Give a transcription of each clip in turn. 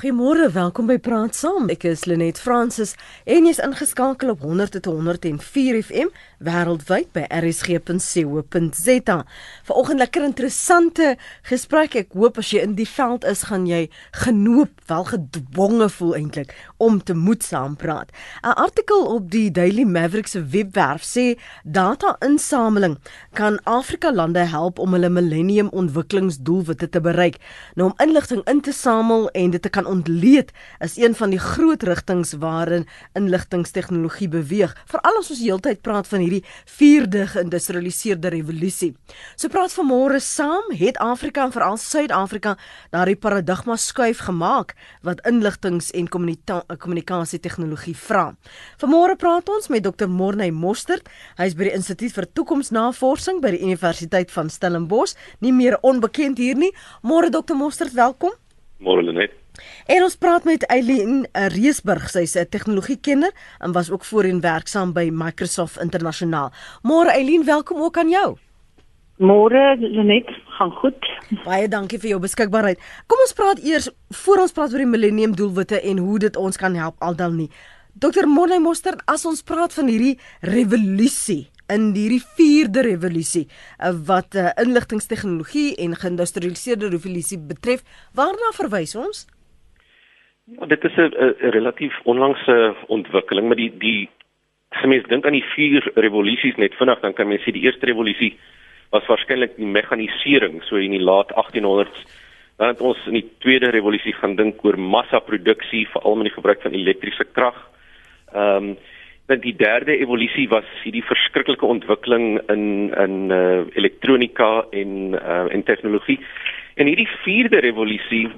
Goeiemôre, welkom by Praat Saam. Ek is Lenet Fransis en jy's ingeskakel op 100.104 FM wêreldwyd by rsg.co.za. Vanoggend lekker interessante gesprek. Ek hoop as jy in die veld is, gaan jy genoop, wel gedwonge voel eintlik om te moet saampraat. 'n Artikel op die Daily Maverick se webwerf sê data-insameling kan Afrika lande help om hulle millennium ontwikkelingsdoelwitte te bereik. Nou om inligting in te samel en dit te kan ontleed is een van die groot rigtings waarin inligtingstegnologie beweeg. Veral as ons heeltyd praat van hierdie vierde geïndustrialiseerde revolusie. So praat vanmôre saam, het Afrika en veral Suid-Afrika daardie paradigma skuif gemaak wat inligtings en kommunikasie tegnologie vra. Vanmôre praat ons met Dr. Morney Mostert. Hy is by die Instituut vir Toekomsnavorsing by die Universiteit van Stellenbosch, nie meer onbekend hier nie. Môre Dr. Mostert, welkom. Môre Lenet. En ons praat met Eileen Reesburg, sy's 'n tegnologiekenner en was ook voorheen werksaam by Microsoft Internasionaal. Môre Eileen, welkom ook aan jou. Môre Lenet, gaan goed. Baie dankie vir jou beskikbaarheid. Kom ons praat eers voor ons praat oor die millennium doelwitte en hoe dit ons kan help aldan nie. Dr. Monay Moster, as ons praat van hierdie revolusie in hierdie vierde revolusie eh, wat uh, inligtingstegnologie en geïndustrialiseerde revolusie betref, waarna verwys ons? Ja, dit is 'n relatief onlangse ontwikkeling, maar die die as mens dink aan die vier revolusies net vinnig, dan kan mens sê die eerste revolusie was waarskynlik die mekanisering, so in die laat 1800s. Dan het ons in die tweede revolusie gaan dink oor massaproduksie, veral met die gebruik van elektriese krag. Ehm um, dan die derde evolusie was hierdie verskriklike ontwikkeling in in uh, elektronika en uh, en tegnologie. En hierdie vierde revolusie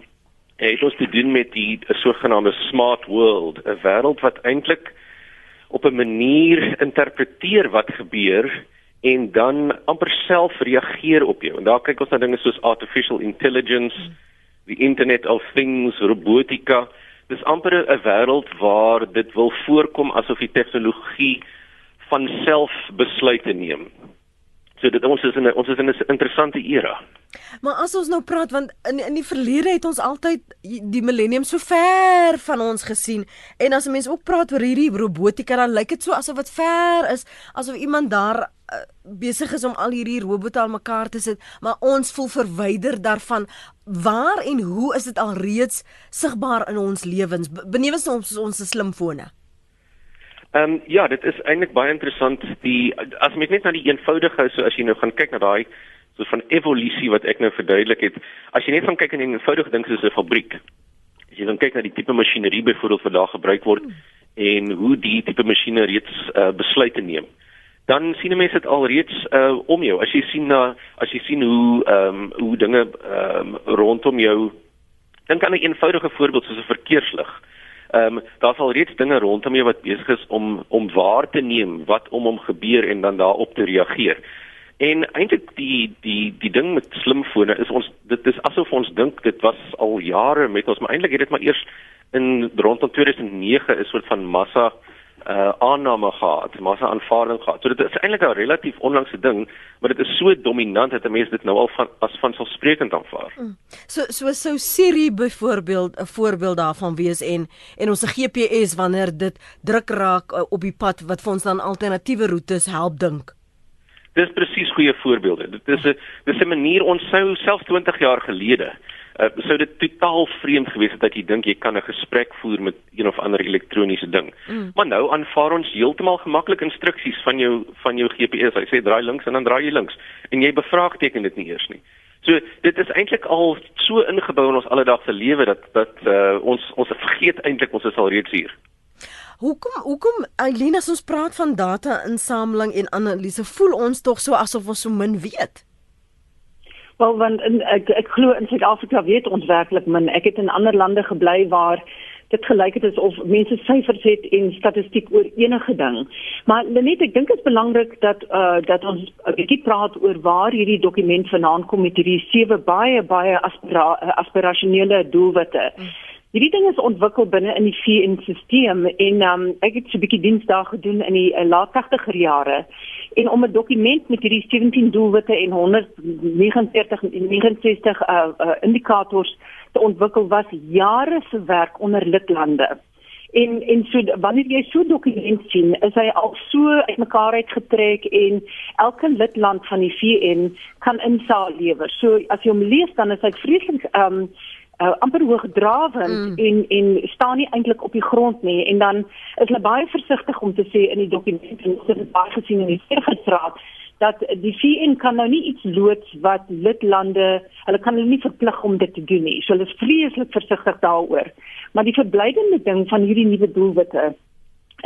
het ons te doen met die sogenaamde smart world, 'n wêreld wat eintlik op 'n manier interpreteer wat gebeur en dan amper self reageer op jou. En daar kyk ons na dinge soos artificial intelligence, die internet of things, robotika. Dis amper 'n wêreld waar dit wil voorkom asof die tegnologie van self besluite neem. So dit ons is in 'n ons is in 'n interessante era. Maar as ons nou praat want in in die verlede het ons altyd die millennium so ver van ons gesien en as mense ook praat oor hierdie robotika dan lyk dit so asof dit ver is, asof iemand daar uh, besig is om al hierdie robotte al mekaar te sit, maar ons voel verwyder daarvan. Waar en hoe is dit al reeds sigbaar in ons lewens benewens ons ons slimfone? Ehm um, ja, dit is eintlik baie interessant die as mens net na die eenvoudige so as jy nou gaan kyk na daai so van evolusie wat ek nou verduidelik het. As jy net gaan kyk in 'n eenvoudige ding soos 'n fabriek. As jy dan kyk na die tipe masjinerie byvoorbeeld wat daar gebruik word en hoe die tipe masjiene reeds uh, besluite neem. Dan sien mense dit al reeds uh, om jou. As jy sien na as jy sien hoe ehm um, hoe dinge ehm um, rondom jou dink aan 'n eenvoudige voorbeeld soos 'n verkeerslig. Ehm um, daar's al reeds dinge rondom jou wat besig is om om waar te neem wat om hom gebeur en dan daarop te reageer. En eintlik die die die ding met slimfone is ons dit is asof ons dink dit was al jare met ons maar eintlik het dit maar eers in rondom 2009 'n soort van massa uh aanname gehad, massa aanvaarding gehad. So dit is eintlik 'n relatief onlangse ding, maar dit is so dominant dat mense dit nou al van as vanselfsprekend aanvaar. Mm. So so sou Siri byvoorbeeld 'n voorbeeld daarvan wees en en ons GPS wanneer dit druk raak uh, op die pad wat vir ons dan alternatiewe roetes help dink. Dis presies goeie voorbeelde. Dit is 'n dis 'n manier ons sou self 20 jaar gelede uh, sou dit totaal vreemd gewees het dat jy dink jy kan 'n gesprek voer met een of ander elektroniese ding. Mm. Maar nou aanvaar ons heeltemal gemaklik instruksies van jou van jou GPS. Hy sê draai links en dan draai jy links en jy bevraagteken dit nie eers nie. So dit is eintlik al so ingebou in ons alledaagse lewe dat dat uh, ons ons vergeet eintlik ons is al reeds hier. Hoekom hoekom Alina as ons praat van data-insameling en analise voel ons tog so asof ons so min weet? Wel want in, ek ek glo in Suid-Afrika weet ons werklik min. Ek het in ander lande gebly waar dit gelyk het asof mense syfers het en statistiek oor enige ding. Maar net ek dink dit is belangrik dat uh dat ons 'n bietjie praat oor waar hierdie dokument vanaand kom met hierdie sewe baie baie aspira aspirasionele doelwitte. Hierdie ding is ontwikkel binne in die VN-stelsel en um, ek het so 'n bietjie diensdae gedoen in die uh, laat 80er jare en om 'n dokument met hierdie 17 doelwitte en 149 en 69 uh, uh, indikators te ontwikkel was jare se werk onder lidlande. En en so wanneer jy so dokument sien, is hy al so uitmekaar uitgetrek en elke lidland van die VN kan insaal lewer. So as jy hom lees dan is hy vreeslik ehm um, uh, amper hoogdrawend mm. en en staan nie eintlik op die grond nie en dan is hulle baie versigtig om te sê in die dokument en dit is baie gesien in die Veiligheidsraad dat die VN kan nou nie iets loods wat lidlande hulle kan hulle nie verplig om dit te doen nie. So hulle is vreeslik versigtig daaroor. Maar die verblydende ding van hierdie nuwe doelwitte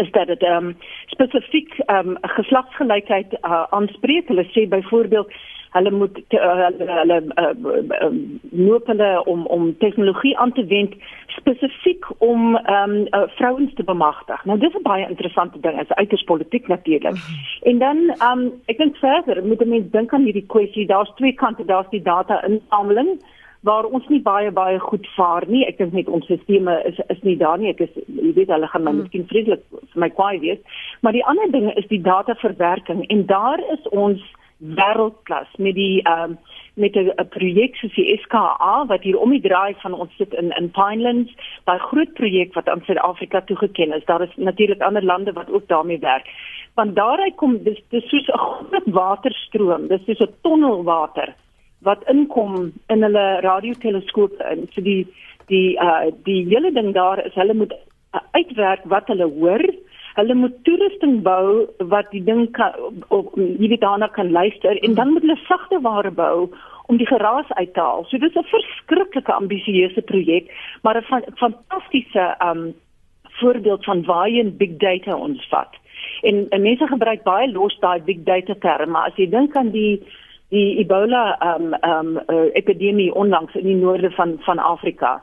is dat dit ehm um, spesifiek ehm um, geslagsgelykheid uh, aanspreek. Hulle sê byvoorbeeld hulle moet te, uh, hulle hulle uh, noop hulle om om tegnologie aan te wend spesifiek om ehm um, uh, vrouens te bemagtig. Nou dis 'n baie interessante ding, is uiters politiek natuurlik. Mhm. En dan ehm um, ek dink verder moet mense dink aan hierdie kwessie. Daar's twee kante, daar's die data-insameling waar ons nie baie baie goed vaar nie. Ek dink net ons stelsels is is nie daar nie. Ek is jy weet hulle gaan my mm. miskien vreeslik vir my kwaai wees. Maar die ander ding is die dataverwerking en daar is ons wêreldklas met die ehm um, met 'n projek soos die SKA wat hier om die draai van ons sit in in Pinelands, daai groot projek wat aan Suid-Afrika toegeken is. Daar is natuurlik ander lande wat ook daarmee werk. Want daaruit kom dis dis soos 'n groot waterstroom, dis soos 'n tonnel water wat inkom in hulle radioteleskope in. So die die uh die hele ding daar is hulle moet uitwerk wat hulle hoor hulle moet toerusting bou wat die ding kan op jy weet daarna kan luister en dan moet hulle sagte ware bou om die geraas uit te haal. So dit is 'n verskriklike ambisieuse projek, maar 'n fantastiese um voorbeeld van waar jy big data ons vat. En, en mense gebruik baie los daai big data term, maar as jy dink aan die die Ebola um um uh, epidemie onlangs in die noorde van van Afrika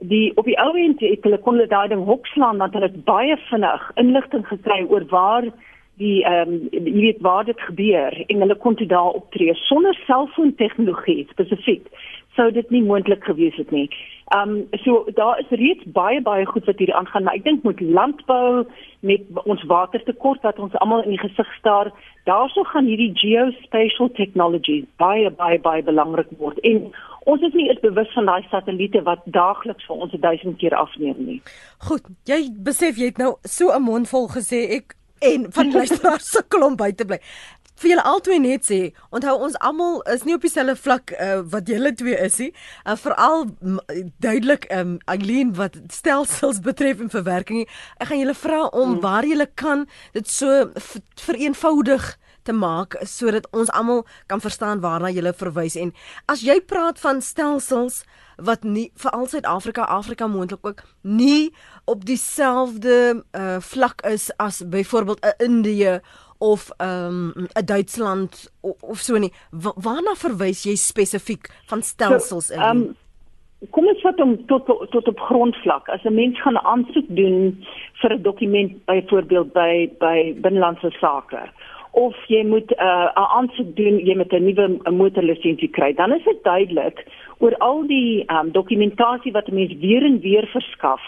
die op die ou end het hulle kon hulle daai ding hokslaan want hulle het baie vinnig inligting gekry oor waar die ehm um, jy weet waar dit gebeur en hulle kon toe daar optree sonder selfoon tegnologie spesifiek sou dit nie moontlik gewees het nie. Ehm um, so daar is reeds baie baie goed wat hier aangaan, maar ek dink met landbou met ons watertekort wat ons almal in die gesig staar, daarso gaan hierdie geospatial technology baie baie baie belangrik word. En ons is nie eens bewus van daai satelliete wat daagliks vir ons 1000 keer afneem nie. Goed, jy besef jy het nou so 'n mond vol gesê ek en van luisteraars sukkel om by te bly. Vir julle albei net sê, onthou ons almal is nie op dieselfde vlak uh, wat julle twee is nie. Uh, Veral duidelik um Eileen wat stelsels betref en verwerking. Ek gaan julle vra om hmm. waar julle kan dit so vereenvoudig te maak sodat ons almal kan verstaan waarna jy verwys. En as jy praat van stelsels wat nie vir al Suid-Afrika Afrika moontlik ook nie op dieselfde uh, vlak is as byvoorbeeld 'n Indië of 'n um, Duitsland of, of so nie. Wa waarna verwys jy spesifiek van stelsels so, in? um, Kom ons vat hom tot tot op grondvlak. As 'n mens gaan aansoek doen vir 'n dokument byvoorbeeld by by binnelandse sake of jy moet 'n uh, aansoek doen jy met 'n nuwe motorlisensie kry dan is dit duidelik oor al die um, dokumentasie wat 'n mens weer en weer verskaf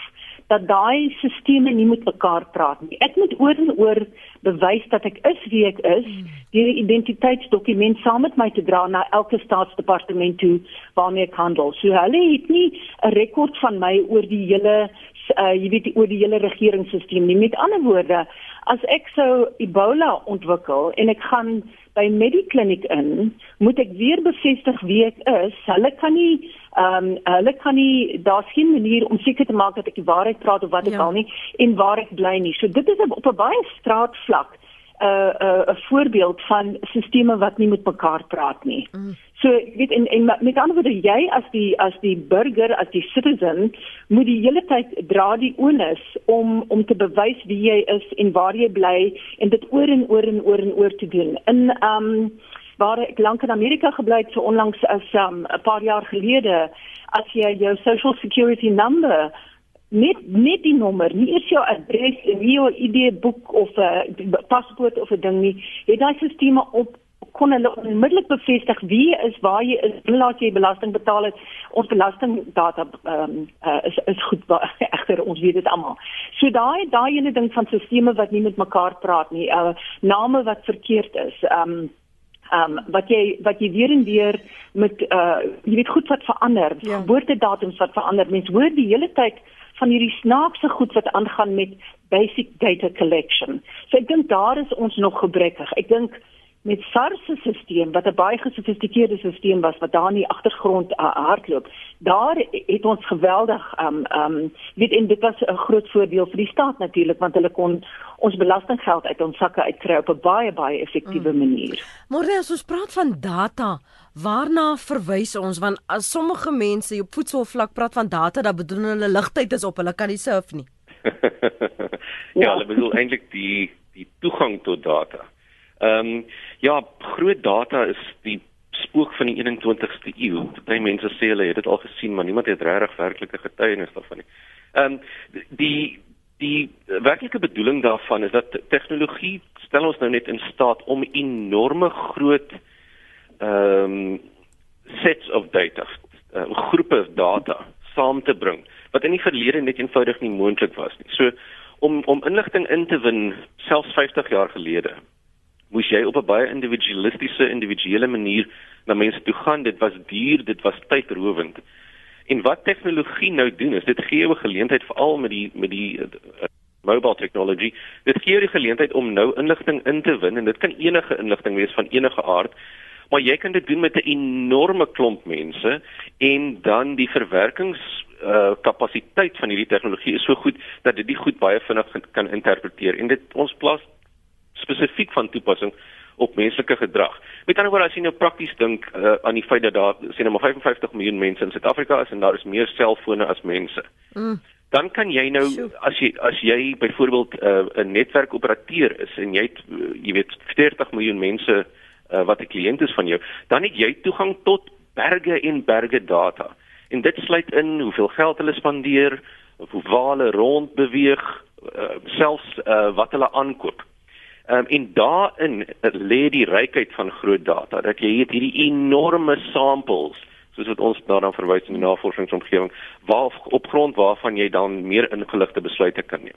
dat daai sisteme nie met mekaar praat nie. Ek moet oor en oor bewys dat ek is wie ek is deur 'n identiteitsdokument saam met my te dra na elke staatsdepartement toe waarmee ek handel. So hulle het nie 'n rekord van my oor die hele uh, jy weet oor die hele regeringsstelsel nie. Met ander woorde, as ek sou Ebola ontwikkel en ek gaan by Medikliniek in, moet ek weer bevestig wie ek is. Hulle kan nie ehm um, hulle kan nie daar's geen manier om seker te maak dat ek die waarheid praat of wat ek ja. al nie en waar ek bly nie. So dit is op 'n baie straatvlak 'n uh, 'n uh, 'n voorbeeld van sisteme wat nie met mekaar praat nie. Mm. So jy weet en en met ander woorde jy as die as die burger as die citizen moet die hele tyd dra die onus om om te bewys wie jy is en waar jy bly en dit oor en oor en oor en oor te doen. In um waar ek lank in Amerika gebly het so onlangs as um 'n paar jaar gelede as jy jou social security number net net die nommer, nie eers jou adres en nie jou ID boek of 'n uh, paspoort of 'n ding nie, het daai stelsel op kon hulle onmiddellik bevestig wie is waar jy is, laat jy belasting betaal het. Ons belastingdata ehm um, uh, is is goed egter ons weet dit almal. So daai daai ene ding van sisteme wat nie met mekaar praat nie, uh, name wat verkeerd is. Ehm um, um, wat jy wat jy weer en weer met uh jy weet goed wat verander, ja. geboortedatums wat verander. Mense hoor die hele tyd van hierdie snaakse goed wat aangaan met basic data collection. So ek dink daar is ons nog gebrekkig. Ek dink met SARS se stelsel wat 'n baie gesofistikeerde stelsel was wat daar in die agtergrond uh, hardloop. Daar het ons geweldig um um weet en dit was 'n groot voordeel vir die staat natuurlik want hulle kon ons belastinggeld uit ons sakke uitkry op 'n baie baie effektiewe mm. manier. Maar as ons praat van data, waarna verwys ons want as sommige mense op voedselvlak praat van data, dan bedoel hulle ligtheid is op, hulle kan nie surf nie. ja, ja, hulle bedoel eintlik die die toegang tot data. Ehm um, ja, groot data is die spook van die 21ste eeu. Party mense sê hulle het dit al gesien, maar niemand het regtig werklike getuienis daarvan nie. Ehm um, die die werklike bedoeling daarvan is dat tegnologie stel ons nou net in staat om enorme groot ehm um, sets of data, uh, groepe data saam te bring wat in die verlede net eenvoudig nie moontlik was nie. So om om inligting in te win selfs 50 jaar gelede moes jy op 'n baie individualistiese individuele manier na mense toe gaan. Dit was duur, dit was tydrowend. En wat tegnologie nou doen is dit gee jou 'n geleentheid veral met die met die uh, mobile technology. Dit gee jou die geleentheid om nou inligting in te win en dit kan enige inligting wees van enige aard. Maar jy kan dit doen met 'n enorme klomp mense en dan die verwerkings uh kapasiteit van hierdie tegnologie is so goed dat dit die goed baie vinnig kan interpreteer en dit ons plaas spesifiek van toepassing op menslike gedrag. Met ander woorde as jy nou prakties dink uh, aan die feit dat daar sien nou 55 miljoen mense in Suid-Afrika is en daar is meer selfone as mense. Mm. Dan kan jy nou as jy as jy byvoorbeeld uh, 'n uh, netwerkoperateur is en jy het uh, jy weet 40 miljoen mense uh, wat 'n kliënt is van jou, dan het jy toegang tot berge en berge data. En dit sluit in hoeveel geld hulle spandeer, hoe waar hulle rond beweeg, uh, selfs uh, wat hulle aankoop. Um, en daarin lê die rykheid van groot data dat jy het hierdie enorme samples soos wat ons daarna verwys in die navorsingsomgewing waar op grond waarvan jy dan meer ingeligte besluite kan neem.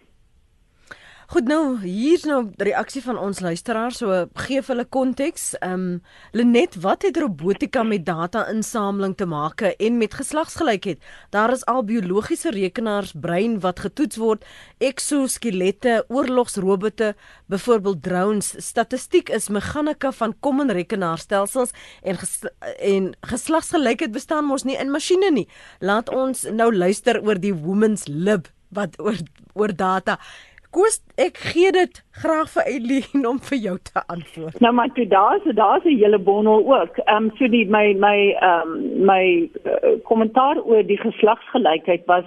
Goed nou, hier's nou die reaksie van ons luisteraars, so gee vir hulle konteks. Ehm um, Lenet, wat het robotika met data-insameling te maak en met geslagsgelykheid? Daar is al biologiese rekenaars brein wat getoets word, eksoskelette, oorlogsrobotte, byvoorbeeld drones. Statistiek is meganika van common rekenaarstelsels en ges en geslagsgelykheid bestaan mos nie in masjiene nie. Laat ons nou luister oor die women's lib wat oor oor data Koos, ek gee dit graag vir Eileen om vir jou te antwoord. Nou maar toe daar's daar's 'n hele bondel ook. Ehm um, so die my my ehm um, my uh, kommentaar oor die geslagsgelykheid was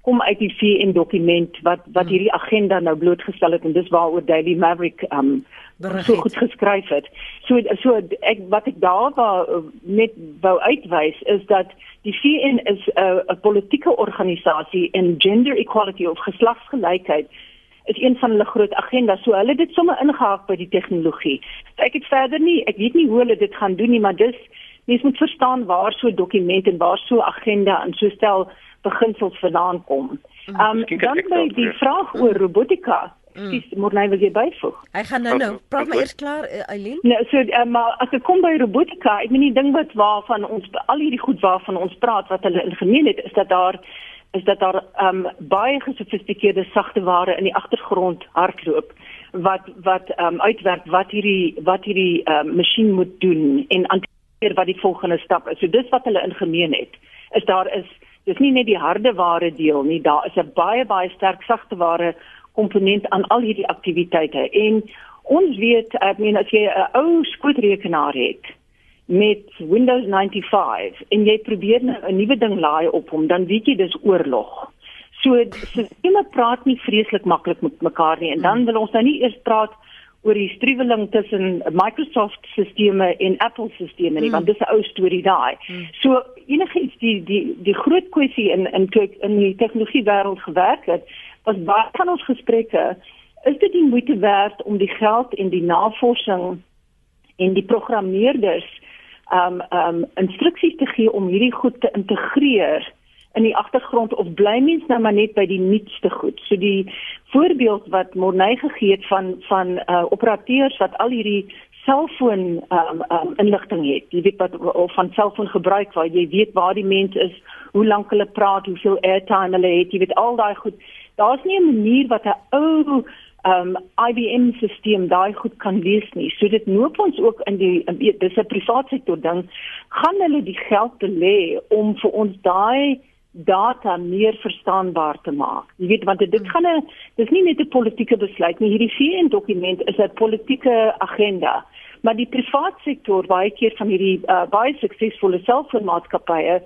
kom uit die VN dokument wat wat hmm. hierdie agenda nou blootgestel het en dis waaroor Daily Maverick ehm um, so goed geskryf het. So so ek wat ek daar uh, net wou uitwys is dat die VN is 'n uh, 'n politieke organisasie in gender equality of geslagsgelykheid is een van hulle groot agendas. So hulle het dit sommer ingehaak by die tegnologie. So ek het verder nie, ek weet nie hoe hulle dit gaan doen nie, maar dis mens moet verstaan waar so 'n dokument en waar so 'n agenda en so stel beginsels vandaan kom. Ehm um, dan by die vraag oor robotika Dis mm. moet nou weer byvoeg. Ek gaan nou nou, praat maar eers klaar eh, Eileen. Nou so uh, maar as ek kom by robotika, ek meen die ding wat waarvan ons al hierdie goed waarvan ons praat wat hulle in gemeen het is dat daar is dat daar um, baie gesofistikeerde sagte ware in die agtergrond hardloop wat wat um, uitwerk wat hierdie wat hierdie um, masjien moet doen en anticipeer wat die volgende stap is. So dis wat hulle in gemeen het. Is daar is dis nie net die harde ware deel nie, daar is 'n baie baie sterk sagte ware komponent aan al hierdie aktiwiteite. En ons weet, ek meen as jy 'n ou skootrekenaar het, met Windows 95 en jy probeer nou 'n nuwe ding laai op hom, dan weet jy dis oorlog. So sisteme praat nie vreeslik maklik met mekaar nie en dan wil ons nou nie eers praat oor die struweling tussen Microsoft sisteme en Apple sisteme nie, mm. want dis 'n ou storie daai. Mm. So enigiets die die die groot kwessie in in in die tegnologie wêreld gewerk het, was baie van ons gesprekke, is dit die moeite werd om die geld en die navorsing en die programmeerders um um instruksies te gee om hierdie goed te integreer in die agtergrond of bly mens nou maar net by die nuutste goed. So die voorbeeld wat Morney gegee het van van uh operateurs wat al hierdie selfoon um um inligting het. Jy weet wat of van selfoon gebruik waar jy weet waar die mens is, hoe lank hulle praat, hoeveel airtime hulle het, jy weet al daai goed. Daar's nie 'n manier wat 'n ou um IBM stelsel daai goed kan lees nie. So dit noop ons ook in die dis 'n private sektor ding gaan hulle die geld te lê om vir ons daai data meer verstaanbaar te maak. Jy weet want dit gaan 'n dis nie net 'n politieke besluit nie. Hierdie VN dokument is 'n politieke agenda. Maar die private sektor baie keer van hierdie uh, baie suksesvolle selfoonmaatskappye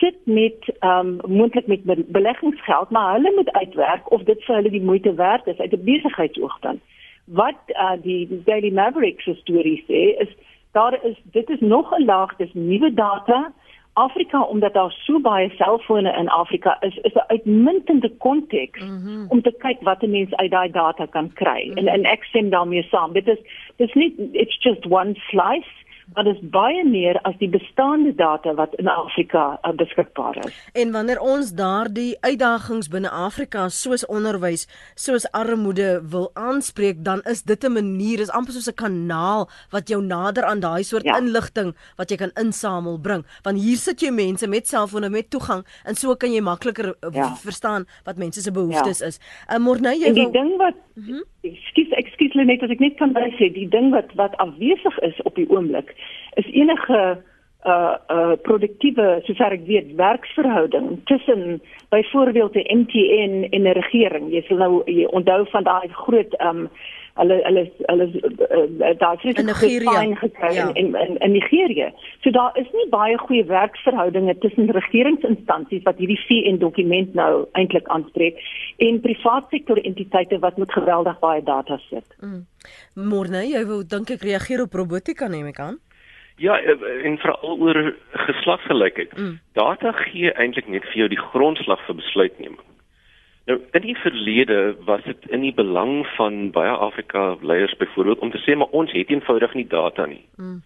sit met ehm um, moontlik met beleggingsgeld, maar hulle moet uitwerk of dit vir hulle die moeite werd is uit 'n besigheidsoogpunt. Wat uh, die Daily Maverick se storie sê is daar is dit is nog 'n laag, dis nuwe data Afrika omdat daar so baie selfone in Afrika is, is 'n uitmuntende konteks mm -hmm. om te kyk wat 'n mens uit daai data kan kry. Mm -hmm. En en ek stem daarmee saam. Dit is dis nie it's just one slice maar dit is baie meer as die bestaande data wat in Afrika uh, beskikbaar is. En wanneer ons daardie uitdagings binne Afrika soos onderwys, soos armoede wil aanspreek, dan is dit 'n manier, is amper soos 'n kanaal wat jou nader aan daai soort ja. inligting wat jy kan insamel bring. Want hier sit jy mense met selfone met toegang en so kan jy makliker uh, ja. verstaan wat mense se behoeftes ja. is. Uh, Morne, jy wil Die ding wat mm -hmm. Ekskuus, ekskuus net as ek net kan sê, die ding wat wat afwesig is op die oomblik is enige uh uh produktiewe sover ek weet werksverhouding tussen byvoorbeeld die MTN en 'n regering. Jy sal nou jy onthou van daai groot um hulle hulle hulle uh, daar het in Nigeria gekry ja. in, in in Nigeria. So daar is nie baie goeie werksverhoudinge tussen regeringsinstansies wat hierdie VN dokument nou eintlik aanspreek en private sektor entiteite wat met geweldig baie data sit. Mm. Môre jy wou dink ek reageer op robotika neem ek aan? Ja, eh, en veral oor geslagsgelykheid. Mm. Data gee eintlik net vir jou die grondslag vir besluitneming. Nou, in die verlede was dit in die belang van baie Afrika leiers byvoorbeeld om te sê maar ons het eenvoudig nie data nie. Mm.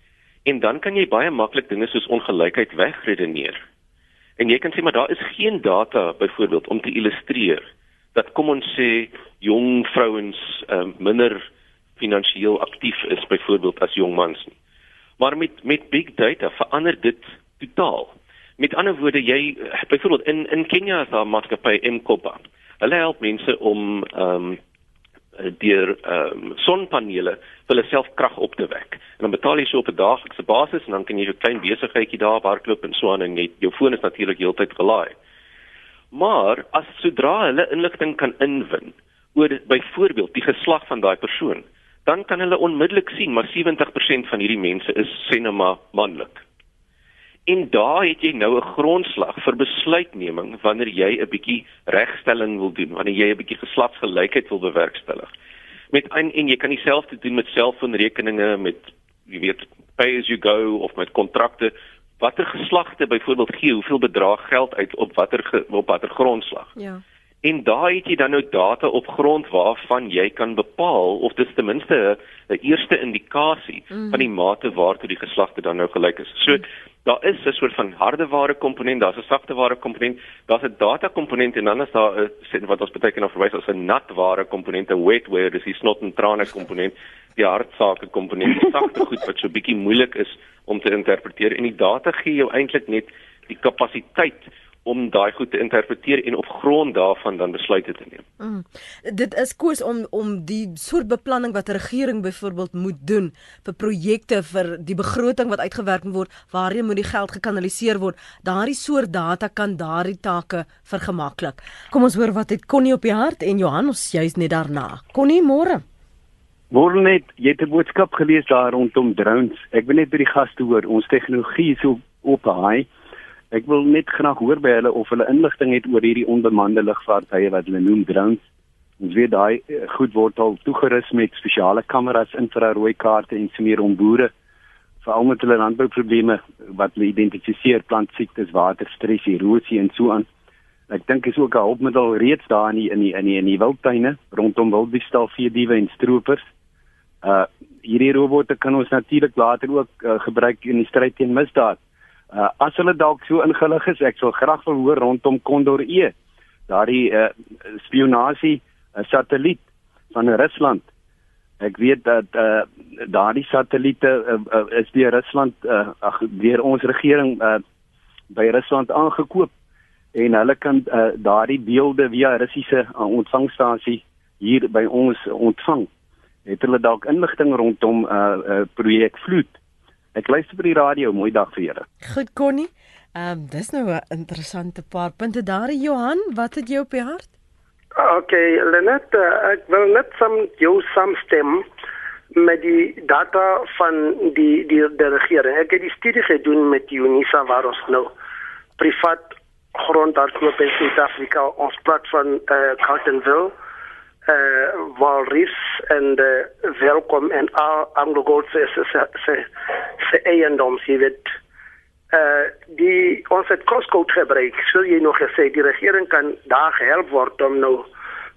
En dan kan jy baie maklik dinge soos ongelykheid wegredeneer. En jy kan sê maar daar is geen data byvoorbeeld om te illustreer dat kom ons sê jong vrouens um, minder finansiëel aktief is byvoorbeeld as jong mans nie. Maar met met big data verander dit totaal. Met ander woorde, jy byvoorbeeld in in Kenia is daar maatskappy Mkopa. Hulle help mense om ehm um, deur ehm um, sonpanele vir hulle self krag op te wek. En dan betaal jy so op 'n daaglikse basis en dan kan jy 'n klein besigheidjie daar hardloop en so aan en jy jou foon is natuurlik heeltyd gelaai. Maar as sodra hulle inligting kan inwin oor byvoorbeeld die geslag van daai persoon, dan kan hulle onmiddellik sien maar 70% van hierdie mense is senema manlik. En daar het jy nou 'n grondslag vir besluitneming wanneer jy 'n bietjie regstelling wil doen, wanneer jy 'n bietjie geslagsgelykheid wil bewerkstellig. Met en, en jy kan dieselfde doen met selfoonrekeninge, met jy weet pay as you go of met kontrakte watter geslagte byvoorbeeld gee hoeveel bedrag geld uit op watter op watter grondslag. Ja. En daai het jy dan nou data op grond waarvan jy kan bepaal of dit ten minste 'n eerste indikasie mm. van die mate waartoe die geslagte dan nou gelyk is. So mm. daar is 'n soort van hardeware komponent, daar's 'n sagteware komponent, daar's 'n data komponent en dan is daar 'n wat ons baie keer nou verwys as 'n natware komponent, 'n wetware, dis die snot en trane komponent, die hartsake komponent, die sagte goed wat so bietjie moeilik is om te interpreteer en die data gee jou eintlik net die kapasiteit om daai goed te interpreteer en op grond daarvan dan besluite te neem. Mm. Dit is koers om om die soort beplanning wat 'n regering byvoorbeeld moet doen vir projekte vir die begroting wat uitgewerk word, waarheen moet die geld gekanaliseer word? Daardie soort data kan daardie take vergemaklik. Kom ons hoor wat het Connie op die hart en Johan ons juis net daarna. Connie, môre. Môre net, jy het 'n boodskap gelees daar rondom drones. Ek wil net by die gaste hoor, ons tegnologie is so op high Ek wil net graag hoor by hulle of hulle inligting het oor hierdie onbemande lugvaartuie wat hulle noem drones. Ons weet daai eh, goed word al toegerus met spesiale kameras, infrarooi kaarte en so meer om boere veral met hulle landbouprobleme wat hulle identifiseer plantsiektes, waterstres, erosie en so aan. Ek dink is ook 'n hulpmiddel reeds daar in die in die in die, in die wildtuine rondom wilddistal, veediewe en stroopers. Uh hierdie robotte kan ons natuurlik later ook uh, gebruik in die stryd teen misdaad. Uh as hulle dalk so ingelig is, ek sal graag wil hoor rondom Condor E. Daardie uh spionasie uh, satelliet van Rusland. Ek weet dat uh daardie satelliete uh, uh, is deur Rusland uh ag deur ons regering uh by Rusland aangekoop en hulle kan uh, daardie beelde via Russiese uh, ontvangstasie hier by ons ontvang. Het hulle dalk inligting rondom uh, uh, projek vloed? Ek luister by die radio. Mooi dag vir julle. Goed Connie. Ehm um, dis nou 'n interessante paar punte daar. Johan, wat het jy op die hart? Okay, Lenet, uh, ek wil net som jou saamstem met die data van die die die regering. Ek het die studie gedoen met Unisa waar ons nou privaat grond daar koop in Suid-Afrika. Ons praat van eh uh, Carltonville, eh uh, Walris en uh, welkom en al Anglo Gold se se se se eiendoms hier word eh uh, die ons het Costco gebruik. Sou jy nog gesê die regering kan daar gehelp word om nou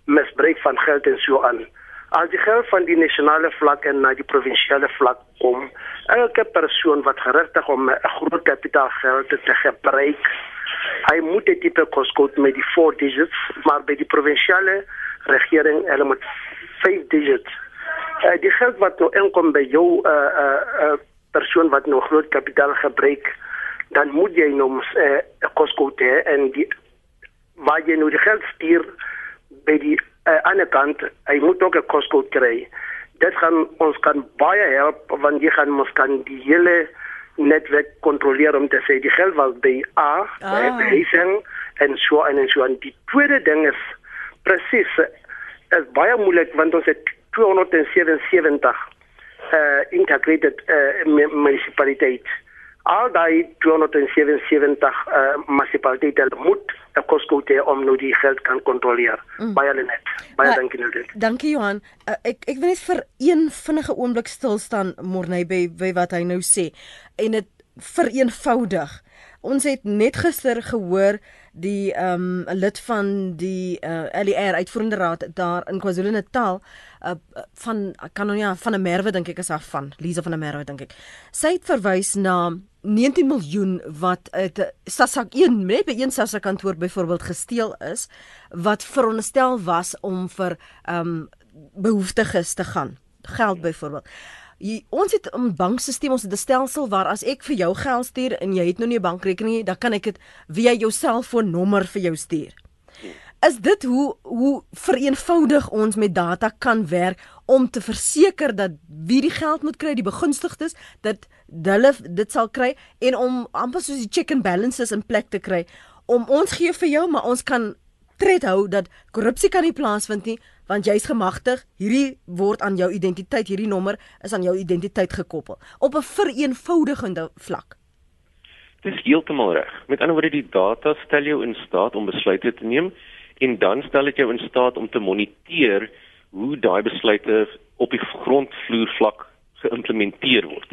misbruik van geld en so aan. As die geld van die nasionale vlak en na die provinsiale vlak kom, elke persoon wat geregtig om 'n groot kapitaalgeld te gebruik hy moet dit tipe koskot met die 4 digits maar by die provinsiale regering hulle moet 5 digits. Uh, die geld wat nou inkom by jou 'n uh, eh, uh, uh, persoon wat nou groot kapitaal gebruik dan moet jy nou 'n uh, koskot hê en die waar jy nou die geld stuur by die uh, ander kant hy moet ook 'n koskot kry. Dit gaan ons kan baie help want jy gaan ons kan die hele netwerk kontroleer om te sê die geld wat by A ah. by Hesing en so en so en die tweede ding is presies is baie moeilik want ons het 277 uh eh, integrated uh, municipaliteit al daai 277 uh, municipaliteite moet 'n koskote om nou die geld kan kontroleer. Mm. Baie net. Baie uh, dankie nou dit. Dankie Johan. Uh, ek ek wil net vir een vinnige oomblik stil staan Morney by, by wat hy nou sê en dit vereenvoudig. Ons het net gister gehoor die ehm um, lid van die uh, eh, LER uitvoerende raad daar in KwaZulu-Natal uh, van kan nou ja van 'n merwe dink ek is af van Lisa van 'n merwe dink ek. Sy het verwys na 19 miljoen wat uit Sasak 1 net by een Sasak kantoor byvoorbeeld gesteel is wat veronderstel was om vir ehm um, behoeftiges te gaan. Geld byvoorbeeld. Jy, ons het 'n bankstelsel, ons het 'n stelsel waar as ek vir jou geld stuur en jy het nou nie 'n bankrekening nie, dan kan ek dit via jou selfoonnommer vir jou stuur. Is dit hoe hoe vereenvoudig ons met data kan werk om te verseker dat wie die geld moet kry, die begunstigdes, dat hulle dit sal kry en om amper soos die check and balances in plek te kry om ons gee vir jou, maar ons kan tred hou dat korrupsie kan nie plaasvind nie want jy's gemagtig hierdie word aan jou identiteit hierdie nommer is aan jou identiteit gekoppel op 'n vereenvoudigende vlak Dis heeltemal reg. Met ander woorde die data stel jou in staat om besluite te neem en dan stel dit jou in staat om te moniteer hoe daai besluite op die grondvloer vlak geïmplementeer word.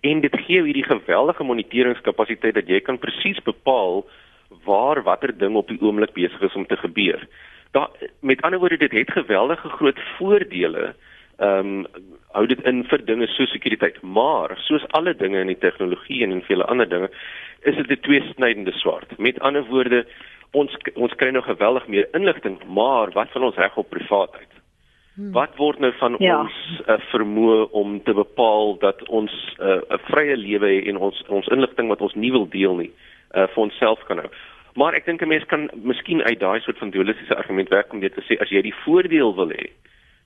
En dit gee jou hierdie geweldige moniteringskapasiteit dat jy kan presies bepaal waar watter ding op die oomblik besig is om te gebeur. Daar met ander woorde dit het geweldige groot voordele. Ehm um, hou dit in vir dinge so sekuriteit, maar soos alle dinge in die tegnologie en in vele ander dinge is dit 'n tweesnydende swaard. Met ander woorde ons ons kry nou geweldig meer inligting, maar wat van ons reg op privaatheid? Hmm. Wat word nou van ja. ons uh, vermoë om te bepaal dat ons eh, 'n uh, vrye lewe het en ons ons inligting wat ons nie wil deel nie, uh, vir onsself kan hou? Maar ek dink 'n mens kan miskien uit daai soort van dualistiese argument werk om dit te sê as jy die voordeel wil hê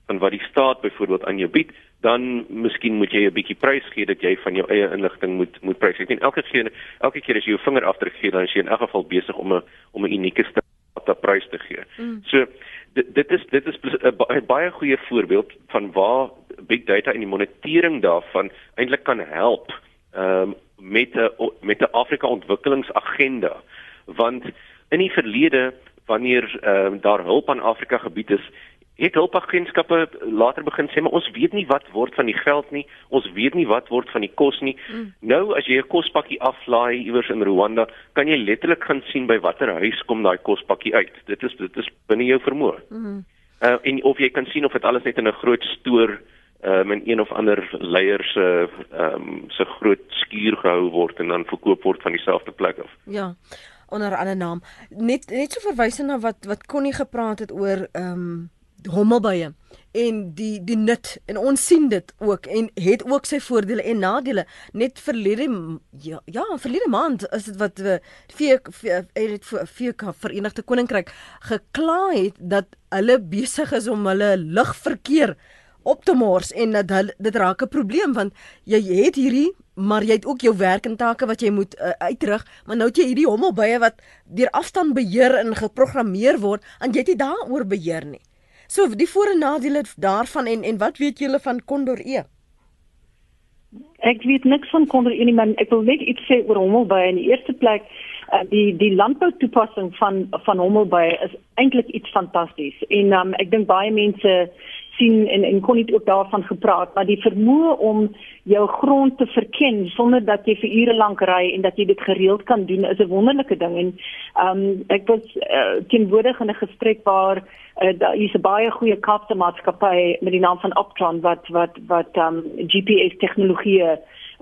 van wat die staat byvoorbeeld aan jou bied, dan miskien moet jy 'n bietjie prys gee dat jy van jou eie inligting moet moet prys. Ek dink elke keer elke keer as jy jou vinger afdruk gee, dan is jy in elk geval besig om 'n om 'n unieke staat prys te gee. Mm. So dit dit is dit is 'n baie goeie voorbeeld van waar big data en die monitering daarvan eintlik kan help um, met 'n met 'n Afrika ontwikkelingsagenda want in die verlede wanneer um, daar hulp aan Afrika gebied is het hulpagentskappe later begin sê maar ons weet nie wat word van die geld nie, ons weet nie wat word van die kos nie. Mm. Nou as jy 'n kospakkie aflaai iewers in Rwanda, kan jy letterlik gaan sien by watter huis kom daai kospakkie uit. Dit is dit is binne jou vermoë. Mm. Uh en of jy kan sien of dit alles net in 'n groot stoor um, in een of ander leier se ehm um, se groot skuur gehou word en dan verkoop word van dieselfde plek af. Ja. onder 'n ander naam. Net net so verwysing na wat wat Connie gepraat het oor ehm um, hommelbye en die die nut en ons sien dit ook en het ook sy voordele en nadele net verlede ja ja verlede maand is dit wat we het vir Verenigde Koninkryk gekla het dat hulle besig is om hulle lugverkeer op te mors en dat hulle, dit raak 'n probleem want jy het hierdie maar jy het ook jou werk en take wat jy moet uh, uitrig maar nou het jy hierdie hommelbye wat deur afstand beheer en geprogrammeer word en jy het nie daaroor beheer nie. So die voor en nadele daarvan en en wat weet julle van Condor E? Ek weet niks van Condor E nie, maar ek wil net iets sê oor hommelbye in die eerste plek uh, die die landbou toepassing van van hommelbye is eintlik iets fantasties en um, ek dink baie mense sien en en kon nie ook daarvan gepraat maar die vermoë om jou grond te verken sonder dat jy vir ure lank ry en dat jy dit gereeld kan doen is 'n wonderlike ding. En ehm um, ek was uh, teenwoordig in 'n gesprek waar uh, daar is 'n baie goeie Kaapse maatskappy met die naam van Optron wat wat wat ehm um, GPS tegnologie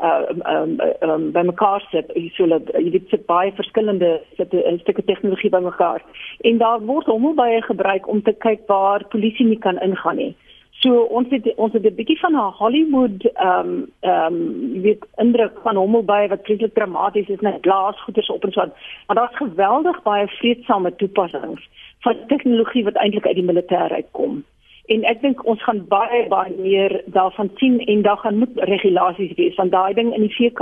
uh um um by mekaar sit so dat jy dit sit baie verskillende stukke tegnologie by mekaar en daar word hom baie gebruik om te kyk waar polisie nie kan ingaan nie. So ons het ons het 'n bietjie van 'n Hollywood ehm um, ehm um, jy weet indruk van hom by wat presies dramaties is net glasgoeders op en so aan. Maar daar's geweldig baie vreedsame toepassings van tegnologie wat eintlik uit die militêr uitkom. En ek dink ons gaan baie baie meer daarvan sien en daar gaan moet regulasies wees want daai ding in die VK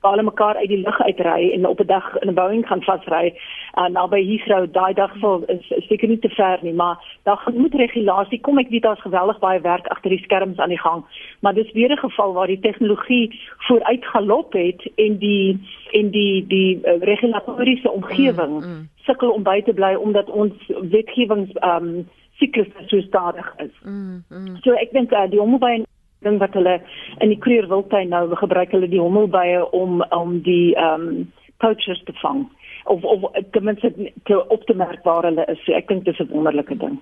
waar hulle mekaar uit die lug uitry en op 'n dag in 'n Boeing gaan vasry en naby Heathrow daai dag sal is seker nie te ver nie maar daar moet regulasie kom ek weet daar's geweldig baie werk agter die skerms aan die gang maar dis weer 'n geval waar die tegnologie vooruit galop het en die en die die uh, regulatoriese omgewing mm, mm. sukkel om by te bly omdat ons wetgewings um siklus so stadig is. Mm, mm. So ek dink uh, die omgewing ding wat hulle in die Kruger Wildtuin nou gebruik hulle die hommelbye om om die ehm um, poachers te vang of of ten minste te op te merk waar hulle is. So ek dink dis 'n wonderlike ding.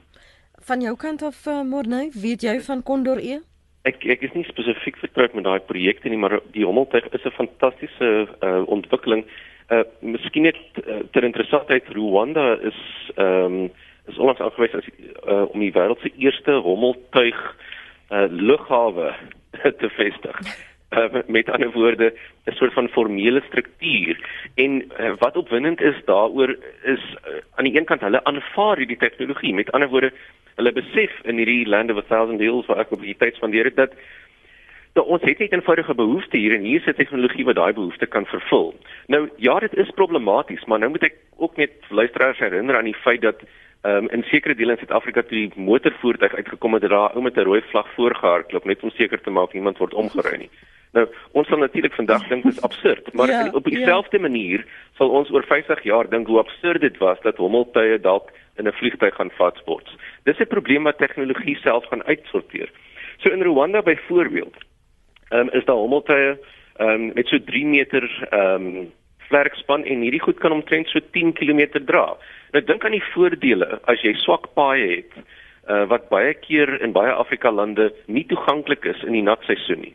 Van jou kant af uh, Morney, weet jy van Condor E? Ek ek is nie spesifiek vertroud met daai projekte nie, maar die hommeltuig is 'n fantastiese uh, ontwikkeling. Uh miskien net uh, ter interessantheid Rwanda is ehm um, is onlangs aangewys as uh, om die wêreld se eerste hommeltuig uh, lughawe te vestig. Uh, met ander woorde 'n soort van formele struktuur en uh, wat opwindend is daaroor is uh, aan die een kant hulle aanvaar hierdie tegnologie met ander woorde hulle besef in hierdie land of a thousand hills waar ek op die tyd spandeer het dat dat ons het net 'n eenvoudige behoefte hier en hier 'n tegnologie wat daai behoefte kan vervul. Nou ja, dit is problematies, maar nou moet ek ook net luisteraars herinner aan die feit dat um, in sekere dele in Suid-Afrika toe die motorvoertuig uitgekom het, het daar 'n ou met 'n rooi vlag voorgehardloop net om seker te maak niemand word omgery nie. Nou, ons sal natuurlik vandag dink dit is absurd, maar ja, op dieselfde ja. manier sal ons oor 50 jaar dink hoe absurd dit was dat hommeltuie dalk in 'n vliegtuig gaan vatsport. Dis 'n probleem wat tegnologie self gaan uitsorteer. So in Rwanda byvoorbeeld, ehm um, is daar hommeltuie ehm um, met so 3 meter ehm um, vlerkspan en hierdie goed kan omtrent so 10 km dra. Nou dink aan die voordele as jy swak paaie het uh, wat baie keer in baie Afrika lande nie toeganklik is in die natseisoen nie.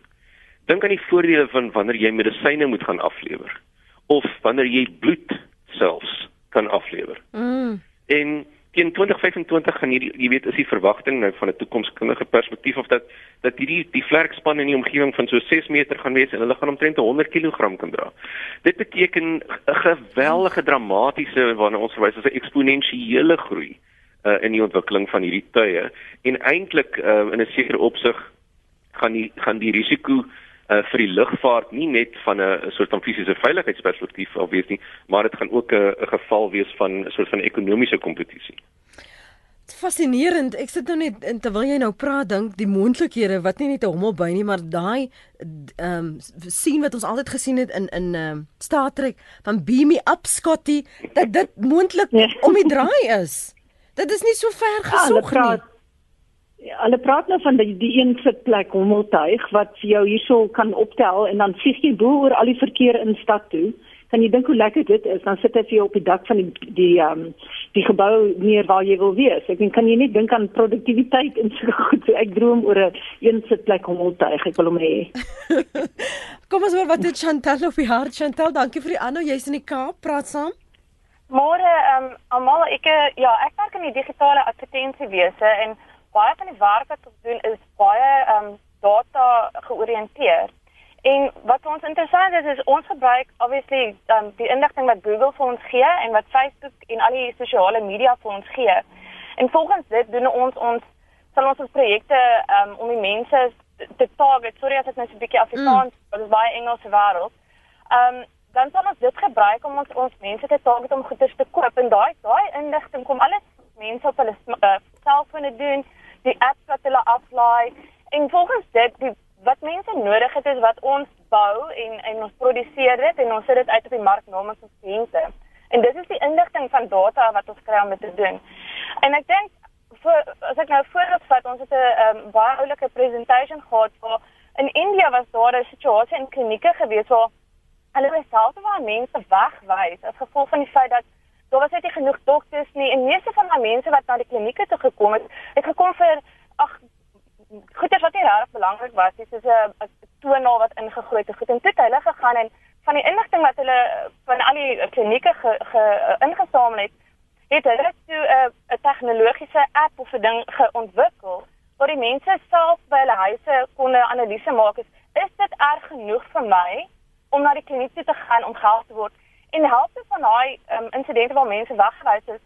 Dink aan die voordele van wanneer jy medisyne moet gaan aflewer of wanneer jy bloed selfs kan aflewer. Mm. En teen 2025 gaan hierdie jy weet is die verwagting nou van 'n toekomstige perspektief of dat dat hierdie die vlerkspan in die omgewing van so 6 meter gaan wees en hulle gaan omtrent 100 kg kan dra. Dit beteken 'n geweldige dramatiese wanneer ons verwys as 'n eksponensiële groei uh, in die ontwikkeling van hierdie tye en eintlik uh, in 'n sekere opsig gaan die gaan die risiko uh, vir die lugvaart nie net van 'n soort van fisiese veiligheidsperspektief af wees nie, maar dit gaan ook 'n geval wees van 'n soort van ekonomiese kompetisie. Fascinerend. Ek sit nou net en terwyl jy nou praat dink die moontlikhede wat nie net 'n hommel by nie, maar daai ehm um, sien wat ons altyd gesien het in in ehm um, Star Trek van Beam Me Up Scotty dat dit moontlik ja. om die draai is. Dit is nie so ver ja, gesog ja, nie. Hulle praat nou van die, die een sitplek hommeltuig wat vir jou hierso kan optel en dan vlieg jy bo oor al die verkeer in stad toe kan jy dink hoe lekker dit is? Dan sit jy op die dak van die die ehm um, die gebou neer waar jy wil wees. Ek dink kan jy net dink aan produktiwiteit en so goed. So ek droom oor 'n een sitplek hommeltuig. Ek wil hom hê. Kom ons hoor wat dit Chantal op die hart. Chantal, dankie vir die aanhou. Jy's in die Kaap. Praat saam. Môre, ehm um, almal ek ja, ek werk in die digitale advertensiewese en baie van die werk wat ons doen is baie ehm um, data georiënteerd. En wat ons interessant is is ons gebruik obviously um, die inligting wat Google vir ons gee en wat Facebook en al die sosiale media vir ons gee. En volgens dit doen ons ons sal ons ons projekte um, om die mense te target. Sorry as net nou 'n bietjie Afrikaans, mm. dit is baie Engelse wêreld. Ehm um, dan sal ons dit gebruik om ons ons mense te target om goeder te koop en daai daai inligting kom alles mense op hulle uh, selfone doen, die apps wat hulle aflaai en volgens dit die wat mense nodig het is wat ons bou en en ons produseer dit en ons sit dit uit op die mark namens ons kliënte. En dit is die inligting van data wat ons kry om dit te doen. En ek dink vir as ek nou voorbeeld vat, ons het 'n um, baie oulike presentation gehad waar in India was daar 'n situasie in klinieke gewees waar hulle myself waar mense wegwys as gevolg van die feit dat daar was net nie genoeg dokters nie en meeste van daai mense wat na die klinieke toe gekom het, het gekom vir ag goeders wat nie regtig belangrik was nie, soos 'n toonaal wat ingegooi het. Goed, en toe het hulle gegaan en van die inligting wat hulle van al die klinieke ge, ge, ingesamel het, het hulle toe 'n 'n tegnologiese app of 'n ding geontwikkel waar die mense self by hulle huise kon 'n analise maak. Is, is dit erg genoeg vir my om na die kliniek toe te gaan om gehelp te word? En helfte van daai um, insidente waar mense weggewys is,